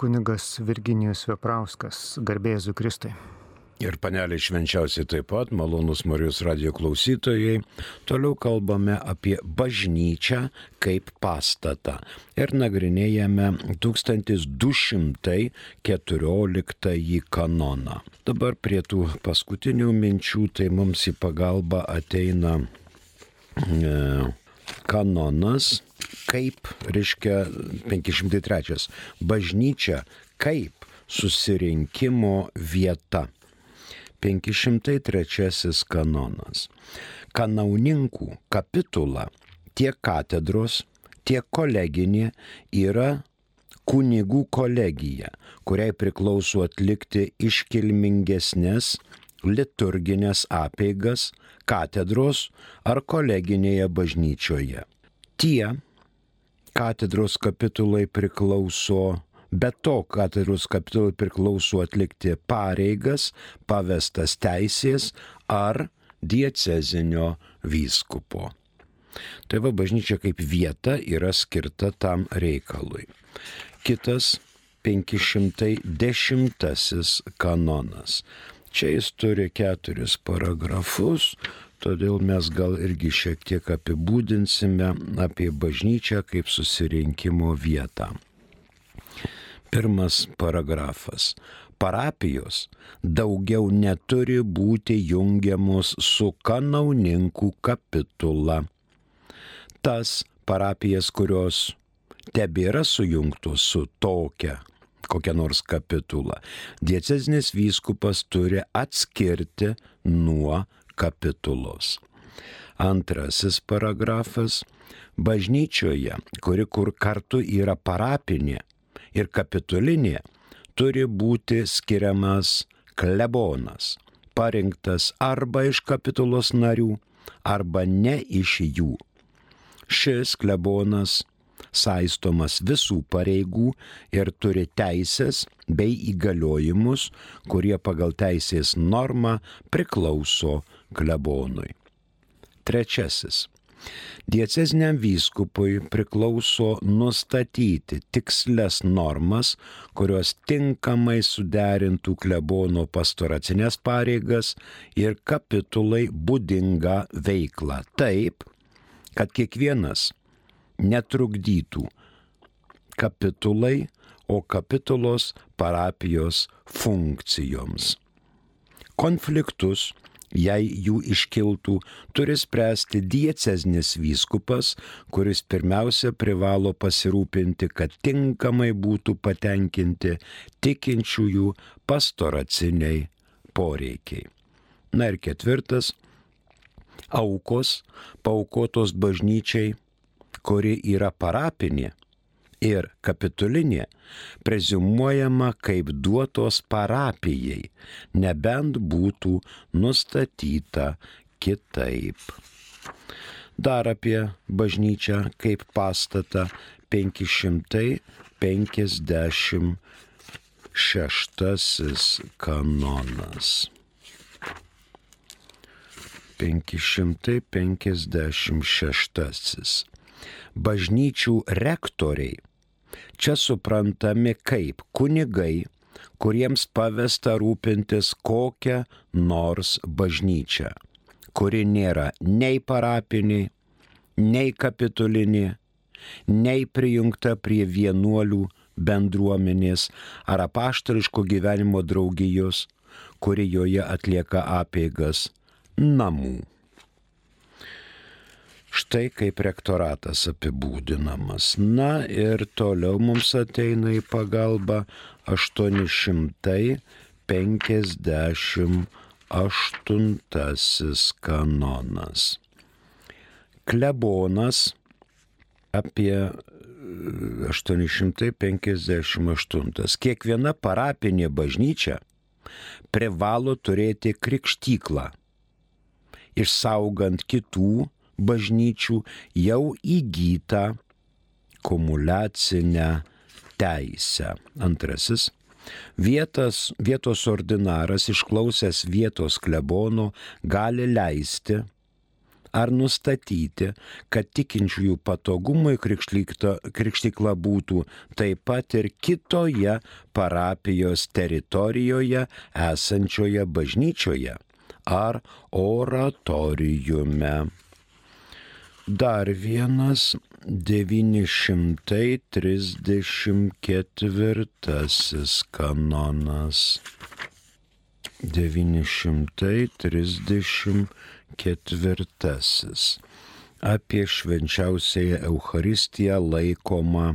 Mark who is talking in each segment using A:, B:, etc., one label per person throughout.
A: kunigas Virginijus Veprauskas, garbėzu Kristai.
B: Ir panelė švenčiausiai taip pat, malonus Marijos radio klausytojai, toliau kalbame apie bažnyčią kaip pastatą ir nagrinėjame 1214 kanoną. Dabar prie tų paskutinių minčių, tai mums į pagalbą ateina e, kanonas, kaip, reiškia 503, bažnyčia kaip susirinkimo vieta. 503 kanonas. Kanauninkų kapitula tiek katedros, tiek koleginė yra kunigų kolegija, kuriai priklauso atlikti iškilmingesnės liturginės apeigas katedros ar koleginėje bažnyčioje. Tie katedros kapitulai priklauso Be to, katedros kapitului priklauso atlikti pareigas pavestas teisės ar diecezinio vyskupo. Tai va bažnyčia kaip vieta yra skirta tam reikalui. Kitas 510 kanonas. Čia jis turi keturis paragrafus, todėl mes gal irgi šiek tiek apibūdinsime apie bažnyčią kaip susirinkimo vietą. Pirmas paragrafas. Parapijos daugiau neturi būti jungiamos su kanauninkų kapitula. Tas parapijas, kurios tebėra sujungtos su tokia kokia nors kapitula, diecezinis vyskupas turi atskirti nuo kapitulos. Antrasis paragrafas. Bažnyčioje, kuri kur kartu yra parapinė, ir kapitulinė turi būti skiriamas klebonas, parinktas arba iš kapitulos narių, arba ne iš jų. Šis klebonas saistomas visų pareigų ir turi teisės bei įgaliojimus, kurie pagal teisės normą priklauso klebonui. Trečiasis. Dieceziniam vyskupui priklauso nustatyti tikslias normas, kurios tinkamai suderintų klebono pastoracinės pareigas ir kapitulai būdingą veiklą taip, kad kiekvienas netrukdytų kapitulai, o kapitulos parapijos funkcijoms. Konfliktus jei jų iškiltų, turi spręsti dieceznis vyskupas, kuris pirmiausia privalo pasirūpinti, kad tinkamai būtų patenkinti tikinčiųjų pastoraciniai poreikiai. Na ir ketvirtas - aukos paukotos bažnyčiai, kuri yra parapinė ir kapitulinė prezumuojama kaip duotos parapijai, nebent būtų nustatyta kitaip. Dar apie bažnyčią kaip pastatą 556 kanonas. 556. Bažnyčių rektoriai čia suprantami kaip kunigai, kuriems pavesta rūpintis kokią nors bažnyčią, kuri nėra nei parapinė, nei kapitulinė, nei prijungta prie vienuolių bendruomenės ar apaštariško gyvenimo draugijos, kuri joje atlieka apėgas namų. Štai kaip rektoratas apibūdinamas. Na ir toliau mums ateina į pagalbą 858 kanonas. Klebonas apie 858. Kiekviena parapinė bažnyčia privalo turėti krikštyklą, išsaugant kitų bažnyčių jau įgytą kumulacinę teisę. Antrasis. Vietas, vietos ordinaras išklausęs vietos klebono gali leisti ar nustatyti, kad tikinčiųjų patogumui krikštykla būtų taip pat ir kitoje parapijos teritorijoje esančioje bažnyčioje ar oratoriume. Dar vienas 934 kanonas. 934 apie švenčiausiąją Eucharistiją laikoma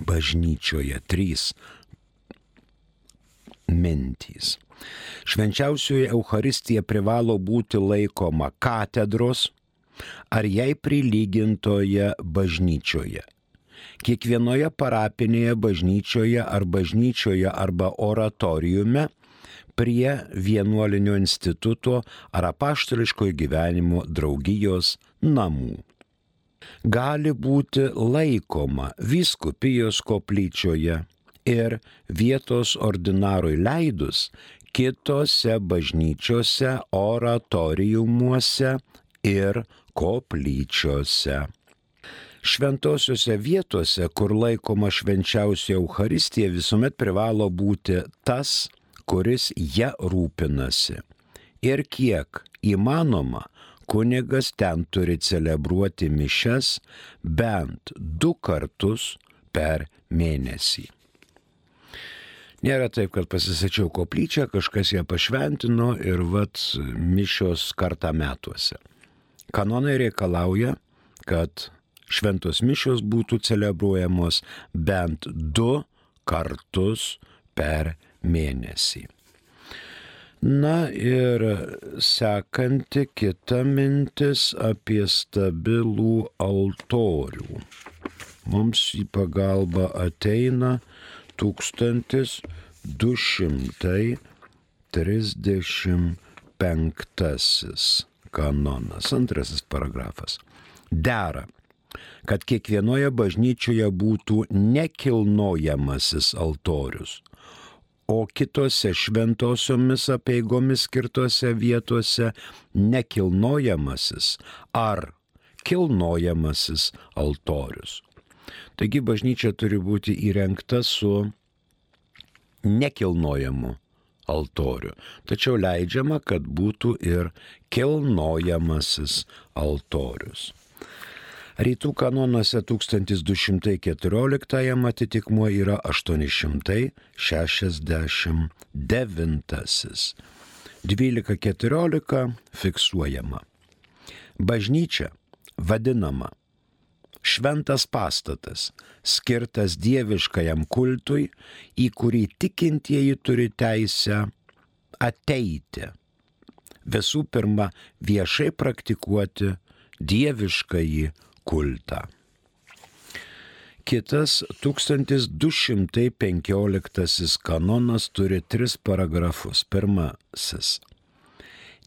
B: bažnyčioje. Trys mintys. Švenčiausioji Eucharistija privalo būti laikoma katedros ar jai prilygintoje bažnyčioje. Kiekvienoje parapinėje bažnyčioje ar bažnyčioje arba oratoriume prie vienuolinio instituto ar apaštališkojo gyvenimo draugijos namų. Gali būti laikoma viskupijos koplyčioje ir vietos ordinarui leidus kitose bažnyčiose, oratoriumuose ir koplyčiose. Šventosiuose vietose, kur laikoma švenčiausia Euharistija, visuomet privalo būti tas, kuris ją rūpinasi. Ir kiek įmanoma, kunigas ten turi celebruoti mišes bent du kartus per mėnesį. Nėra taip, kad pasisačiau koplyčią, kažkas ją pašventino ir vat mišios kartą metuose. Kanonai reikalauja, kad šventos mišios būtų celebruojamos bent du kartus per mėnesį. Na ir sekanti kita mintis apie stabilų altorių. Mums į pagalbą ateina 1235 kanonas, antrasis paragrafas. Dera, kad kiekvienoje bažnyčioje būtų nekilnojamasis altorius, o kitose šventosiomis apieigomis skirtose vietose nekilnojamasis ar kilnojamasis altorius. Taigi bažnyčia turi būti įrengta su nekilnojamu altoriu. Tačiau leidžiama, kad būtų ir kilnojamasis altorius. Rytų kanonuose 1214 atitikmuo yra 869. 12.14 fiksuojama. Bažnyčia vadinama šventas pastatas, skirtas dieviškajam kultui, į kurį tikintieji turi teisę ateiti. Visų pirma, viešai praktikuoti dieviškąjį kultą. Kitas 1215 kanonas turi tris paragrafus. Pirmasis.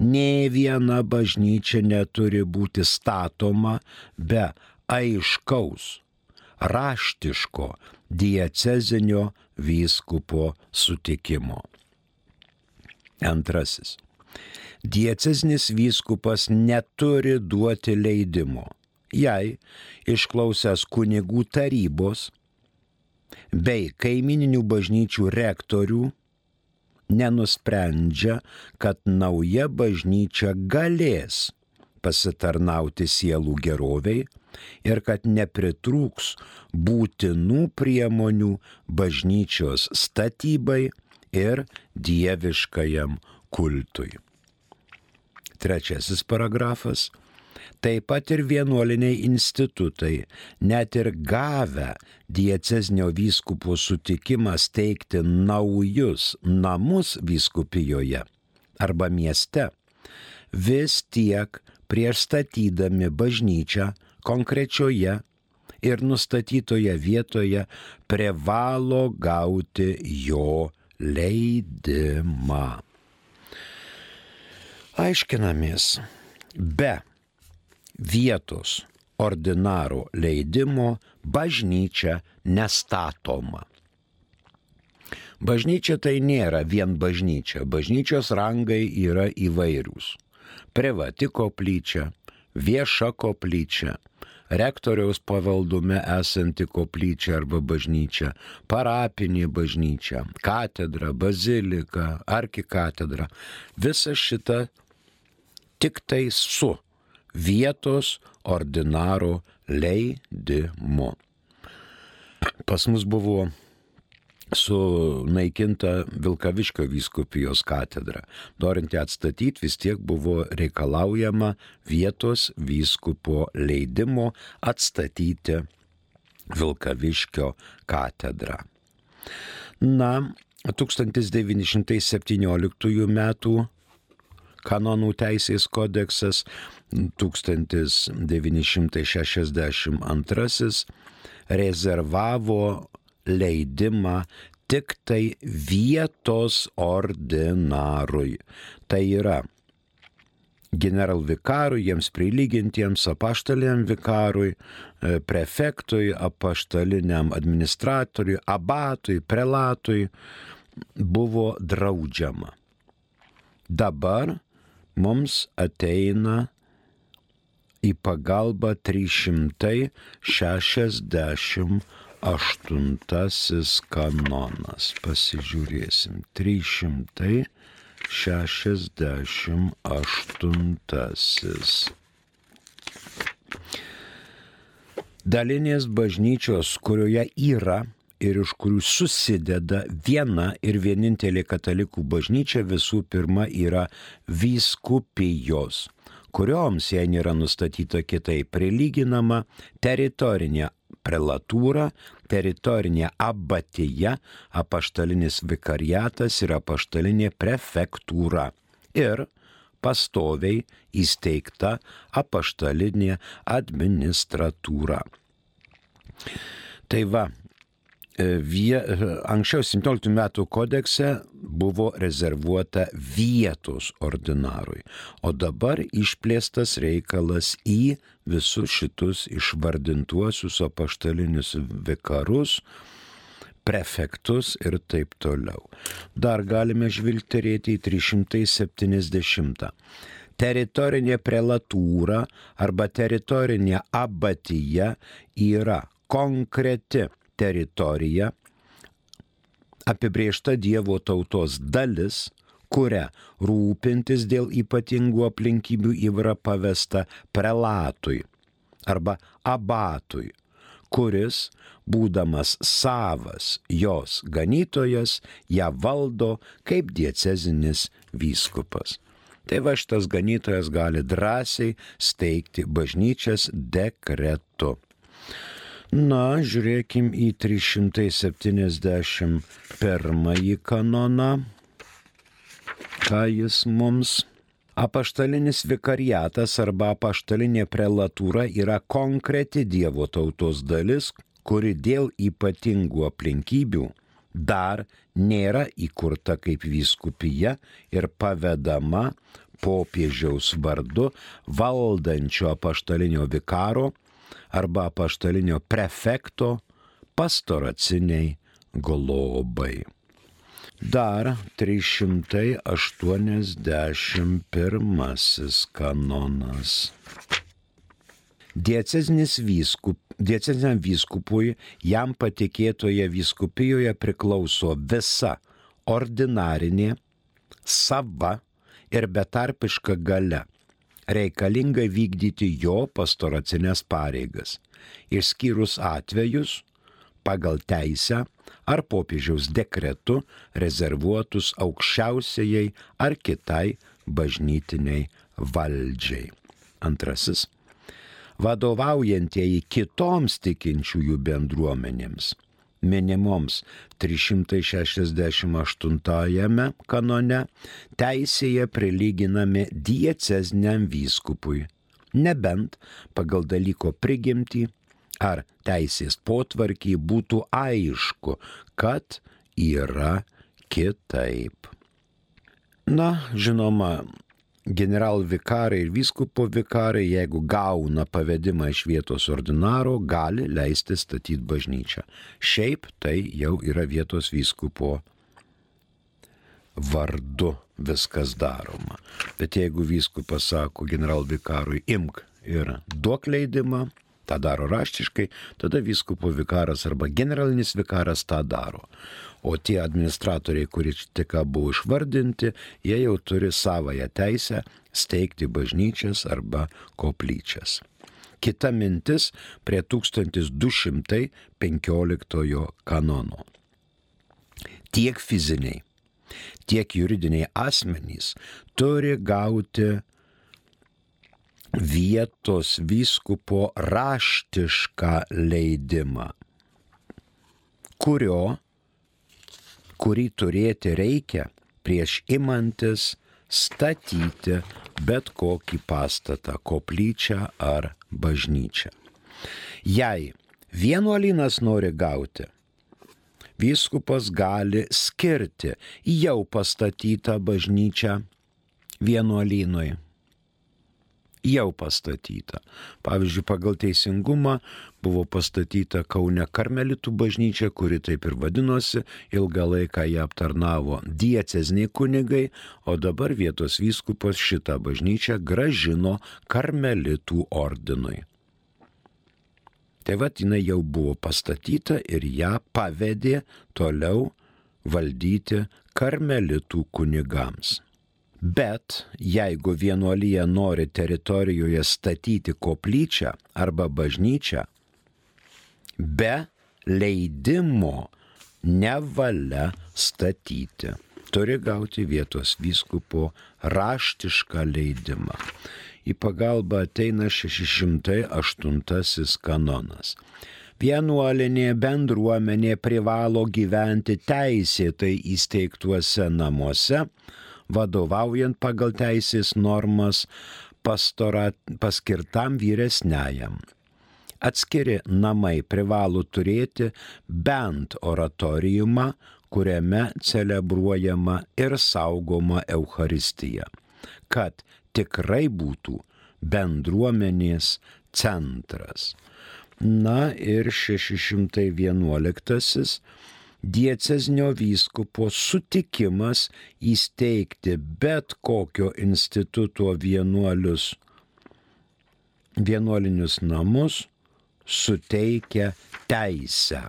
B: Nė viena bažnyčia neturi būti statoma be aiškaus, raštiško diecezinio vyskupo sutikimo. Antrasis. Diecezinis vyskupas neturi duoti leidimo, jei išklausęs kunigų tarybos bei kaimininių bažnyčių rektorių nenusprendžia, kad nauja bažnyčia galės pasitarnauti sielų geroviai ir kad nepritrūks būtinų priemonių bažnyčios statybai ir dieviškajam kultui. Trečiasis paragrafas. Taip pat ir vienuoliniai institutai, net ir gavę dieceznio vyskupo sutikimą steigti naujus namus vyskupijoje arba mieste, vis tiek prieš statydami bažnyčią konkrečioje ir nustatytoje vietoje privalo gauti jo leidimą. Aiškinamės, be vietos ordinaro leidimo bažnyčia nestatoma. Bažnyčia tai nėra vien bažnyčia, bažnyčios rangai yra įvairūs. Privati koplyčia, vieša koplyčia, rektoriaus pavaldume esanti koplyčia arba bažnyčia, parapinė bažnyčia, katedra, bazilika, arkikatedra. Visa šita tik tai su vietos ordinaro leidimu. Pas mus buvo sunaikinta Vilkaviškio vyskupijos katedra. Norint ją atstatyti, vis tiek buvo reikalaujama vietos vyskupo leidimo atstatyti Vilkaviškio katedrą. Na, 1917 m. kanonų teisės kodeksas 1962 rezervavo leidimą tik tai vietos ordinarui. Tai yra generalvikarui, jiems prilygintiems apaštaliniam vikarui, e, prefektui, apaštaliniam administratoriui, abatui, prelatui buvo draudžiama. Dabar mums ateina į pagalbą 360 aštuntasis kanonas. Pasižiūrėsim. 368. Dalinės bažnyčios, kurioje yra ir iš kurių susideda viena ir vienintelė katalikų bažnyčia visų pirma yra vyskupijos kurioms, jei nėra nustatyta kitaip, prilyginama teritorinė prelatūra, teritorinė abatija, apaštalinis vikariatas ir apaštalinė prefektūra. Ir pastoviai įsteigta apaštalinė administratūra. Tai va, vie, anksčiau 17 metų kodekse buvo rezervuota vietos ordinarui, o dabar išplėstas reikalas į visus šitus išvardintuosius apaštalinius vikarus, prefektus ir taip toliau. Dar galime žvilgterėti į 370. Teritorinė prelatūra arba teritorinė abatija yra konkreti teritorija, apibriešta Dievo tautos dalis, kuria rūpintis dėl ypatingų aplinkybių yra pavesta prelatui arba abatui, kuris, būdamas savas jos ganytojas, ją valdo kaip diecezinis vyskupas. Tai va šitas ganytojas gali drąsiai steigti bažnyčias dekretu. Na, žiūrėkim į 371 kanoną, ką jis mums. Apaštalinis vikariatas arba apaštalinė prelatūra yra konkreti Dievo tautos dalis, kuri dėl ypatingų aplinkybių dar nėra įkurta kaip vyskupija ir pavedama popiežiaus vardu valdančio apaštalinio vikaro arba paštalinio prefekto pastoraciniai globai. Dar 381 kanonas. Diecezinis vyskup, dieceziniam vyskupui jam patikėtoje vyskupijoje priklauso visa ordinarinė, sava ir betarpiška gale reikalinga vykdyti jo pastoracinės pareigas, išskyrus atvejus pagal teisę ar popiežiaus dekretu rezervuotus aukščiausiai ar kitai bažnytiniai valdžiai. Antrasis. Vadovaujantieji kitoms tikinčiųjų bendruomenėms minimoms 368 kanone teisėje prilyginami diecezniam vyskupui, nebent pagal dalyko prigimtį ar teisės potvarkį būtų aišku, kad yra kitaip. Na, žinoma, generalvikarai ir vyskupo vikarai, jeigu gauna pavedimą iš vietos ordinaro, gali leisti statyti bažnyčią. Šiaip tai jau yra vietos vyskupo vardu viskas daroma. Bet jeigu vyskupas sako generalvikarui, imk ir duok leidimą, tą daro raštiškai, tada vyskupo vikaras arba generalinis vikaras tą daro. O tie administratoriai, kurie tik buvo išvardinti, jie jau turi savoją teisę steigti bažnyčias arba koplyčias. Kita mintis prie 1215 kanono. Tiek fiziniai, tiek juridiniai asmenys turi gauti vietos vyskupo raštišką leidimą, kurio, kurį turėti reikia prieš imantis statyti bet kokį pastatą, koplyčią ar bažnyčią. Jei vienuolynas nori gauti, vyskupas gali skirti jau pastatytą bažnyčią vienuolynui jau pastatyta. Pavyzdžiui, pagal teisingumą buvo pastatyta Kaune Karmelitų bažnyčia, kuri taip ir vadinosi, ilgą laiką ją aptarnavo diecezniai kunigai, o dabar vietos vyskupas šitą bažnyčią gražino Karmelitų ordinui. Tai vad jinai jau buvo pastatyta ir ją pavedė toliau valdyti karmelitų kunigams. Bet jeigu vienuolyje nori teritorijoje statyti koplyčią arba bažnyčią, be leidimo nevalia statyti. Turi gauti vietos vyskupo raštišką leidimą. Į pagalbą ateina 608 kanonas. Vienuolinė bendruomenė privalo gyventi teisėtai įsteigtuose namuose, vadovaujant pagal teisės normas pastora, paskirtam vyresniajam. Atskiri namai privalo turėti bent oratoriumą, kuriame celebruojama ir saugoma Euharistija, kad tikrai būtų bendruomenės centras. Na ir 611 dieceznio vyskupo sutikimas įsteigti bet kokio instituto vienuolius, vienuolinius namus suteikia teisę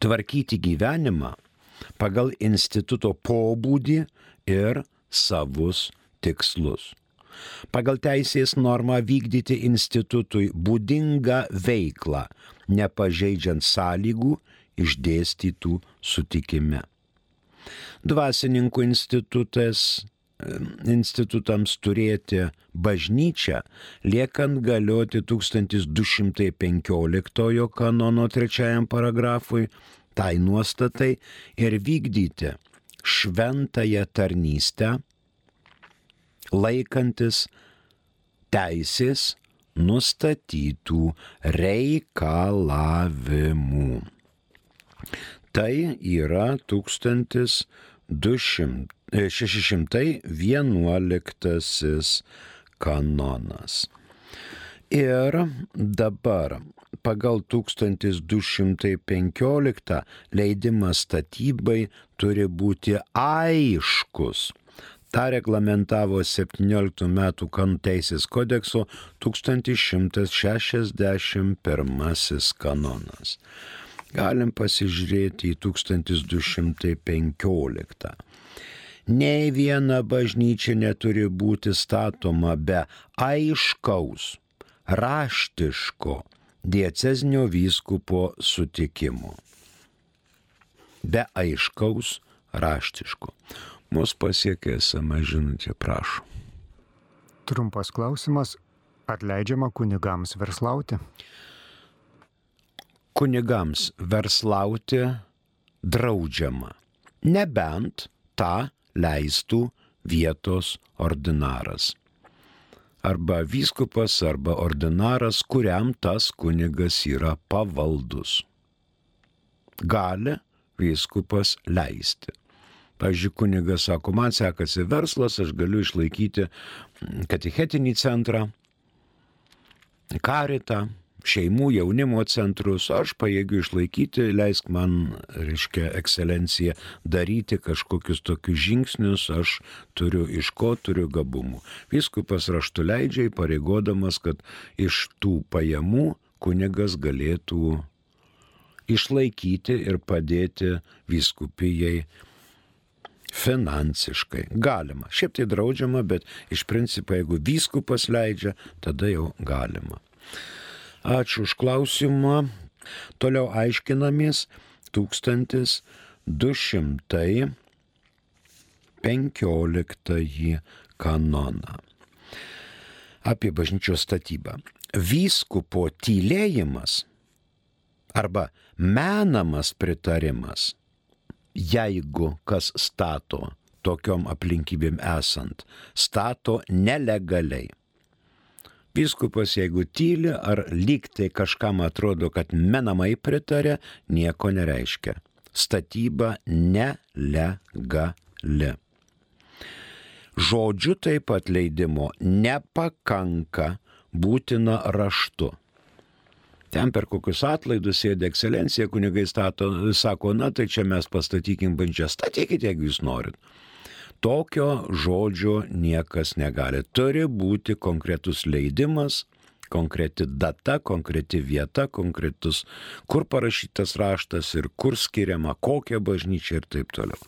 B: tvarkyti gyvenimą pagal instituto pobūdį ir savus tikslus. Pagal teisės normą vykdyti institutui būdingą veiklą, nepažeidžiant sąlygų išdėstytų sutikime. Dvasininkų institutas institutams turėti bažnyčią, liekant galioti 1215 kanono trečiajam paragrafui, tai nuostatai ir vykdyti šventąją tarnystę, laikantis teisės nustatytų reikalavimų. Tai yra 1611 kanonas. Ir dabar pagal 1215 leidimas statybai turi būti aiškus. Ta reglamentavo 17 metų teisės kodekso 1161 kanonas galim pasižiūrėti į 1215. Nei viena bažnyčia neturi būti statoma be aiškaus, raštiško diecezinio vyskupo sutikimo. Be aiškaus, raštiško. Mūsų pasiekė esama žinutė, prašau.
A: Trumpas klausimas. Atleidžiama kunigams verslauti?
B: Kunigams verslauti draudžiama, nebent tą leistų vietos ordinaras. Arba vyskupas, arba ordinaras, kuriam tas kunigas yra pavaldus. Gali vyskupas leisti. Pavyzdžiui, kunigas sako, man sekasi verslas, aš galiu išlaikyti katechetinį centrą, karitą, šeimų jaunimo centrus, aš pajėgiu išlaikyti, leisk man, reiškia, ekscelencija, daryti kažkokius tokius žingsnius, aš turiu iš ko turiu gabumų. Viskupas raštu leidžia, pareigodamas, kad iš tų pajamų kunigas galėtų išlaikyti ir padėti viskupijai finansiškai. Galima. Šiaip tai draudžiama, bet iš principo, jeigu vyskupas leidžia, tada jau galima. Ačiū už klausimą. Toliau aiškinamės 1215 kanoną apie bažnyčios statybą. Vyskupo tylėjimas arba menamas pritarimas, jeigu kas stato tokiom aplinkybėm esant, stato nelegaliai Vyskupas, jeigu tyli ar lygtai kažkam atrodo, kad menamai pritarė, nieko nereiškia. Statyba nelegali. Žodžiu taip pat leidimo nepakanka būtina raštu. Ten per kokius atlaidus sėdė ekscelencija, kunigai stato, sako, na tai čia mes pastatykim bandžią, statykite, jeigu jūs norit. Tokio žodžio niekas negali. Turi būti konkretus leidimas, konkreti data, konkreti vieta, konkretus, kur parašytas raštas ir kur skiriama, kokia bažnyčia ir taip toliau.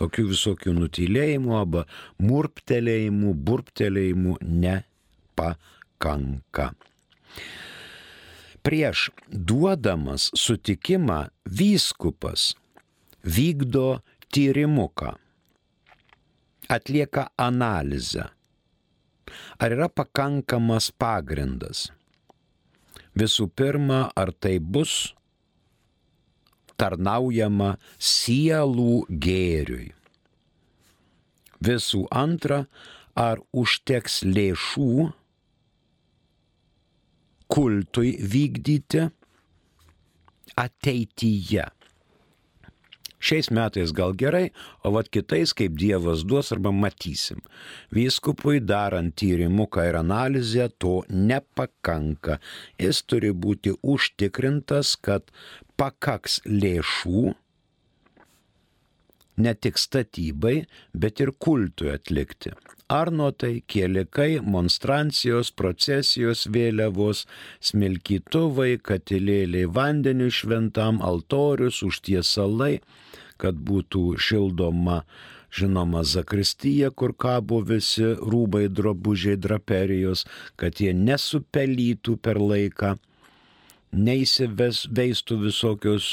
B: Tokių visokių nutylėjimų arba murptelėjimų, burptelėjimų nepakanka. Prieš duodamas sutikimą vyskupas vykdo tyrimuką atlieka analizę. Ar yra pakankamas pagrindas? Visų pirma, ar tai bus tarnaujama sielų gėriui. Visų antra, ar užteks lėšų kultui vykdyti ateityje. Šiais metais gal gerai, o vat kitais kaip Dievas duos arba matysim. Vyskupui darant tyrimuką ir analizę to nepakanka. Jis turi būti užtikrintas, kad pakaks lėšų ne tik statybai, bet ir kultui atlikti. Arnotai, kielikai, monstrancijos, procesijos vėliavos, smilkytuvai, katilėliai vandeniu šventam, altorius, užtiesalai kad būtų šildoma, žinoma, zakristyje, kur kabo visi rūbai, drabužiai, draperijos, kad jie nesupelytų per laiką, neįsiveistų visokios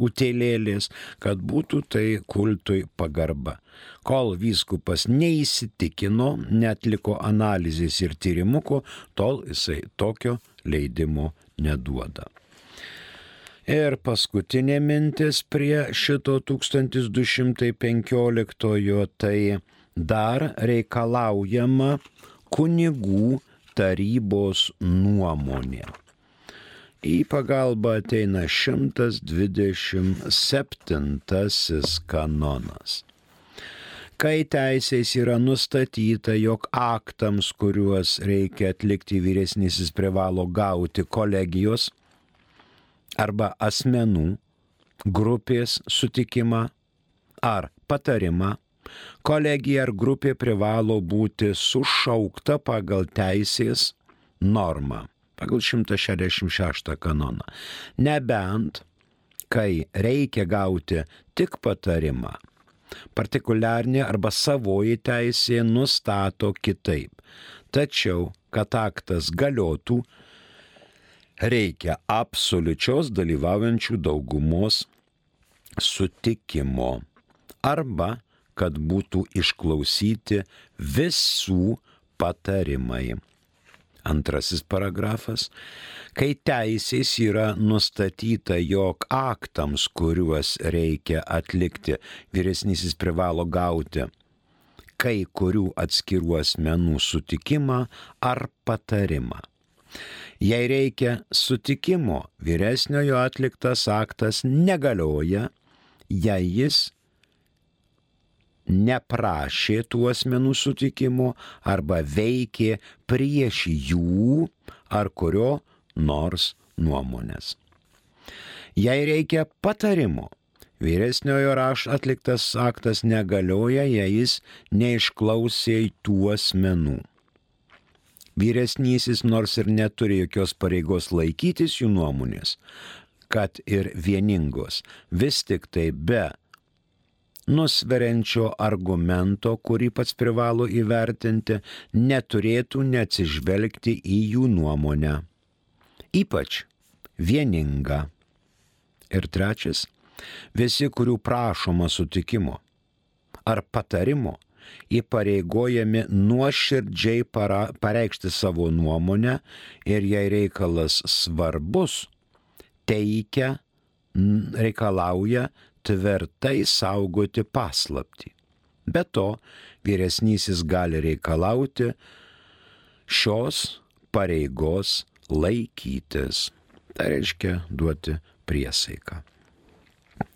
B: utėlėlės, kad būtų tai kultui pagarba. Kol vyskupas neįsitikino, netliko analizės ir tyrimuko, tol jisai tokio leidimo neduoda. Ir paskutinė mintis prie šito 1215 tai dar reikalaujama kunigų tarybos nuomonė. Į pagalbą ateina 127 kanonas. Kai teisės yra nustatyta, jog aktams, kuriuos reikia atlikti vyresnysis privalo gauti kolegijos, arba asmenų grupės sutikimą ar patarimą, kolegija ar grupė privalo būti sušaukta pagal teisės normą, pagal 166 kanoną. Nebent, kai reikia gauti tik patarimą, partikuliarnė arba savoji teisė nustato kitaip. Tačiau, kad aktas galiotų, reikia absoliučios dalyvaujančių daugumos sutikimo arba kad būtų išklausyti visų patarimai. Antrasis paragrafas. Kai teisės yra nustatyta, jog aktams, kuriuos reikia atlikti, vyresnysis privalo gauti kai kurių atskirų asmenų sutikimą ar patarimą. Jei reikia sutikimo, vyresniojo atliktas aktas negalioja, jei jis neprašė tų asmenų sutikimo arba veikė prieš jų ar kurio nors nuomonės. Jei reikia patarimo, vyresniojo raš atliktas aktas negalioja, jei jis neišklausė tų asmenų. Vyresnysis nors ir neturi jokios pareigos laikytis jų nuomonės, kad ir vieningos, vis tik tai be nusveriančio argumento, kurį pats privalo įvertinti, neturėtų neatsižvelgti į jų nuomonę. Ypač vieninga. Ir trečias, visi, kurių prašoma sutikimo ar patarimo, įpareigojami nuoširdžiai para, pareikšti savo nuomonę ir jei reikalas svarbus, teikia, reikalauja tvirtai saugoti paslapti. Be to, vyresnysis gali reikalauti šios pareigos laikytis. Tai reiškia duoti priesaiką.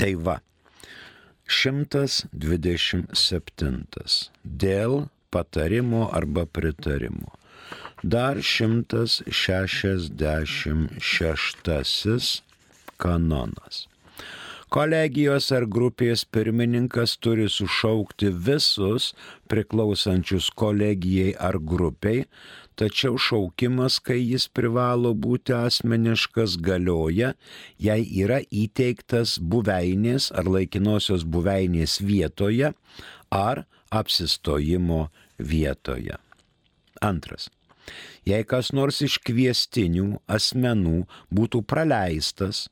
B: Tai va, 127. Dėl patarimo arba pritarimo. Dar 166 kanonas. Kolegijos ar grupės pirmininkas turi sušaukti visus priklausančius kolegijai ar grupiai, tačiau šaukimas, kai jis privalo būti asmeniškas, galioja, jei yra įteiktas buveinės ar laikinosios buveinės vietoje ar apsistojimo vietoje. Antras. Jei kas nors iš kviestinių asmenų būtų praleistas,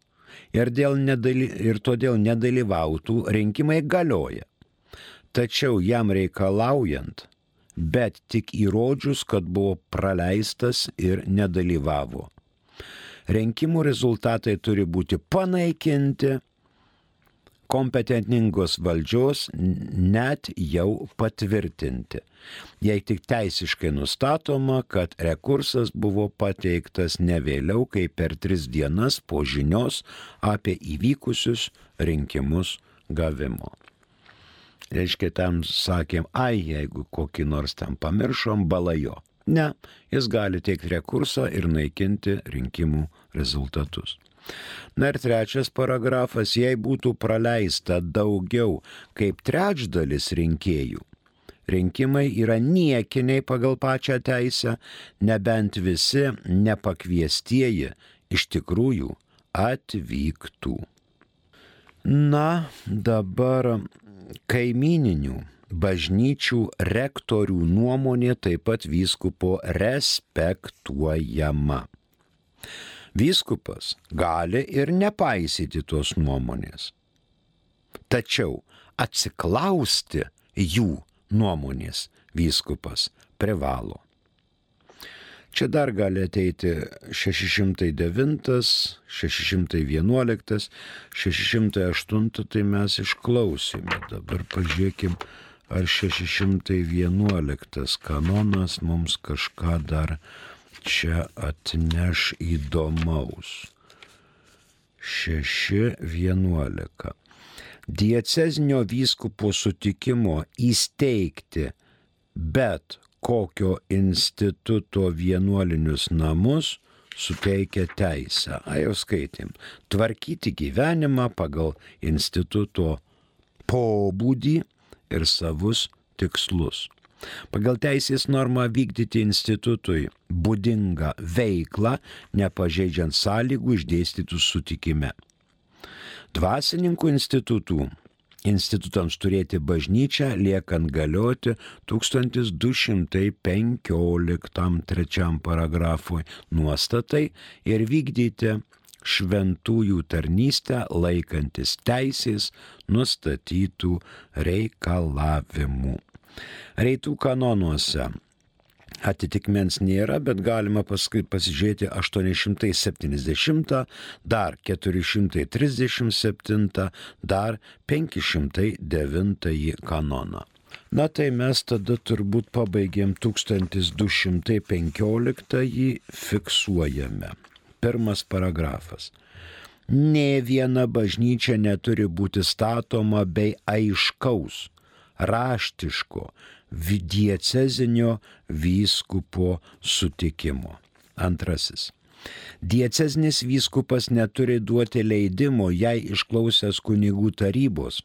B: ir, nedaly, ir todėl nedalyvautų, rinkimai galioja. Tačiau jam reikalaujant, bet tik įrodžius, kad buvo praleistas ir nedalyvavo. Rinkimų rezultatai turi būti panaikinti kompetentingos valdžios net jau patvirtinti, jei tik teisiškai nustatoma, kad rekursas buvo pateiktas ne vėliau kaip per tris dienas po žinios apie įvykusius rinkimus gavimo. Reiškia, tam sakėm, ai, jeigu kokį nors ten pamiršom, balajo. Ne, jis gali teikti rekursą ir naikinti rinkimų rezultatus. Na ir trečias paragrafas, jei būtų praleista daugiau kaip trečdalis rinkėjų, rinkimai yra niekiniai pagal pačią teisę, nebent visi nepakviestieji iš tikrųjų atvyktų. Na, dabar kaimininių bažnyčių rektorių nuomonė taip pat vyskupo respektuojama. Vyskupas gali ir nepaisyti tos nuomonės. Tačiau atsiklausti jų nuomonės vyskupas privalo. Čia dar gali ateiti 609, 611, 608, tai mes išklausėme. Dabar pažiūrėkim, ar 611 kanonas mums kažką dar čia atneš įdomaus. 6.11. Diecezinio vyskupo sutikimo įsteigti bet kokio instituto vienuolinius namus suteikia teisę. A jau skaitėm. Tvarkyti gyvenimą pagal instituto pobūdį ir savus tikslus. Pagal teisės normą vykdyti institutui būdingą veiklą, nepažeidžiant sąlygų išdėstytų sutikime. Dvasininkų institutų institutams turėti bažnyčią liekant galioti 1215 paragrafui nuostatai ir vykdyti šventųjų tarnystę laikantis teisės nustatytų reikalavimų. Reitų kanonuose atitikmens nėra, bet galima paskui pasižiūrėti 870, dar 437, dar 509 kanoną. Na tai mes tada turbūt pabaigėm 1215 fiksuojame. Pirmas paragrafas. Nė viena bažnyčia neturi būti statoma bei aiškaus raštiško diecezinio vyskupo sutikimo. Antrasis. Dieceznis vyskupas neturi duoti leidimo jai išklausęs kunigų tarybos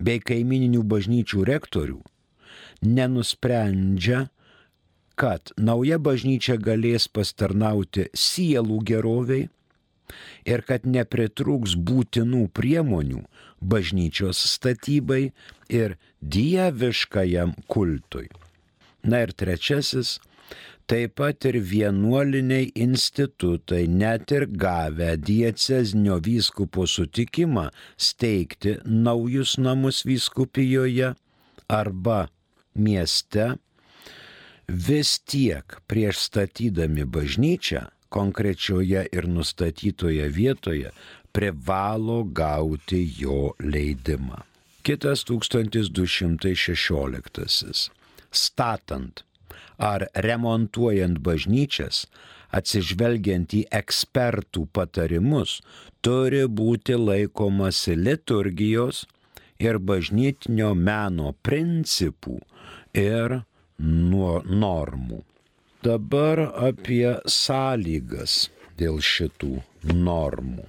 B: bei kaimininių bažnyčių rektorių, nenusprendžia, kad nauja bažnyčia galės pastarnauti sielų geroviai ir kad nepritrūks būtinų priemonių bažnyčios statybai ir dieviškajam kultui. Na ir trečiasis Taip pat ir vienuoliniai institutai, net ir gavę diecezinio vyskupo sutikimą steigti naujus namus vyskupijoje arba mieste, vis tiek prieš statydami bažnyčią konkrečioje ir nustatytoje vietoje privalo gauti jo leidimą. Kitas 1216. Statant ar remontuojant bažnyčias, atsižvelgiant į ekspertų patarimus, turi būti laikomasi liturgijos ir bažnytinio meno principų ir normų. Dabar apie sąlygas dėl šitų normų.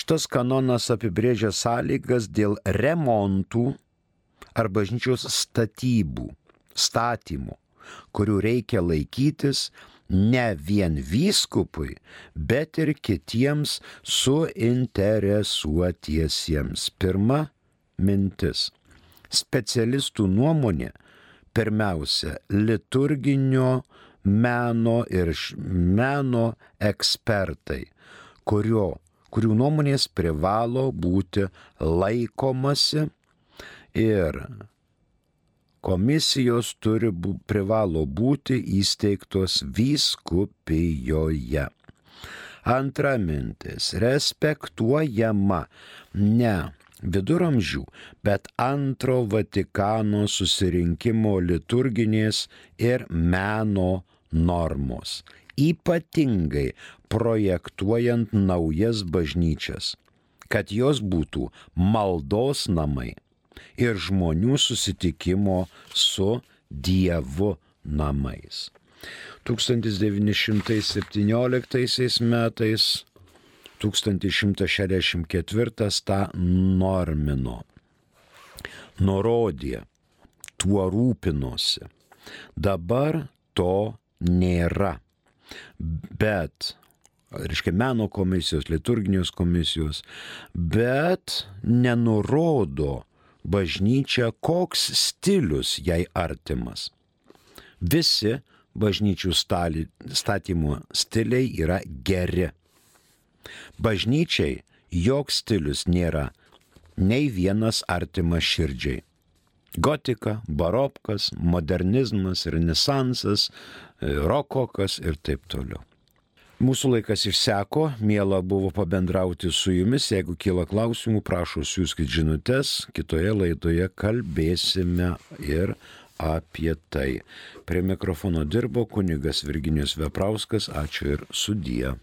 B: Šitas kanonas apibrėžia sąlygas dėl remontų ar bažnyčios statybų, statymų kurių reikia laikytis ne vien vyskupui, bet ir kitiems suinteresuotiesiems. Pirma mintis. Specialistų nuomonė pirmiausia liturginio meno ir meno ekspertai, kurio, kurių nuomonės privalo būti laikomasi ir komisijos turi bū, privalo būti įsteigtos vyskupijoje. Antra mintis - respektuojama ne viduramžių, bet antro Vatikano susirinkimo liturginės ir meno normos. Ypatingai projektuojant naujas bažnyčias, kad jos būtų maldos namai ir žmonių susitikimo su Dievu namais. 1917 metais 1164 tą normino, nurodė, tuo rūpinosi. Dabar to nėra. Bet reiškia meno komisijos, liturginės komisijos, bet nenurodo bažnyčia, koks stilius jai artimas. Visi bažnyčių stali, statymo stiliai yra geri. Bažnyčiai joks stilius nėra nei vienas artimas širdžiai. Gotika, barokkas, modernizmas, renesansas, rokokas ir taip toliau. Mūsų laikas išseko, mėla buvo pabendrauti su jumis, jeigu kyla klausimų, prašau siūskit žinutės, kitoje laidoje kalbėsime ir apie tai. Prie mikrofono dirbo kunigas Virginijus Veprauskas, ačiū ir sudie.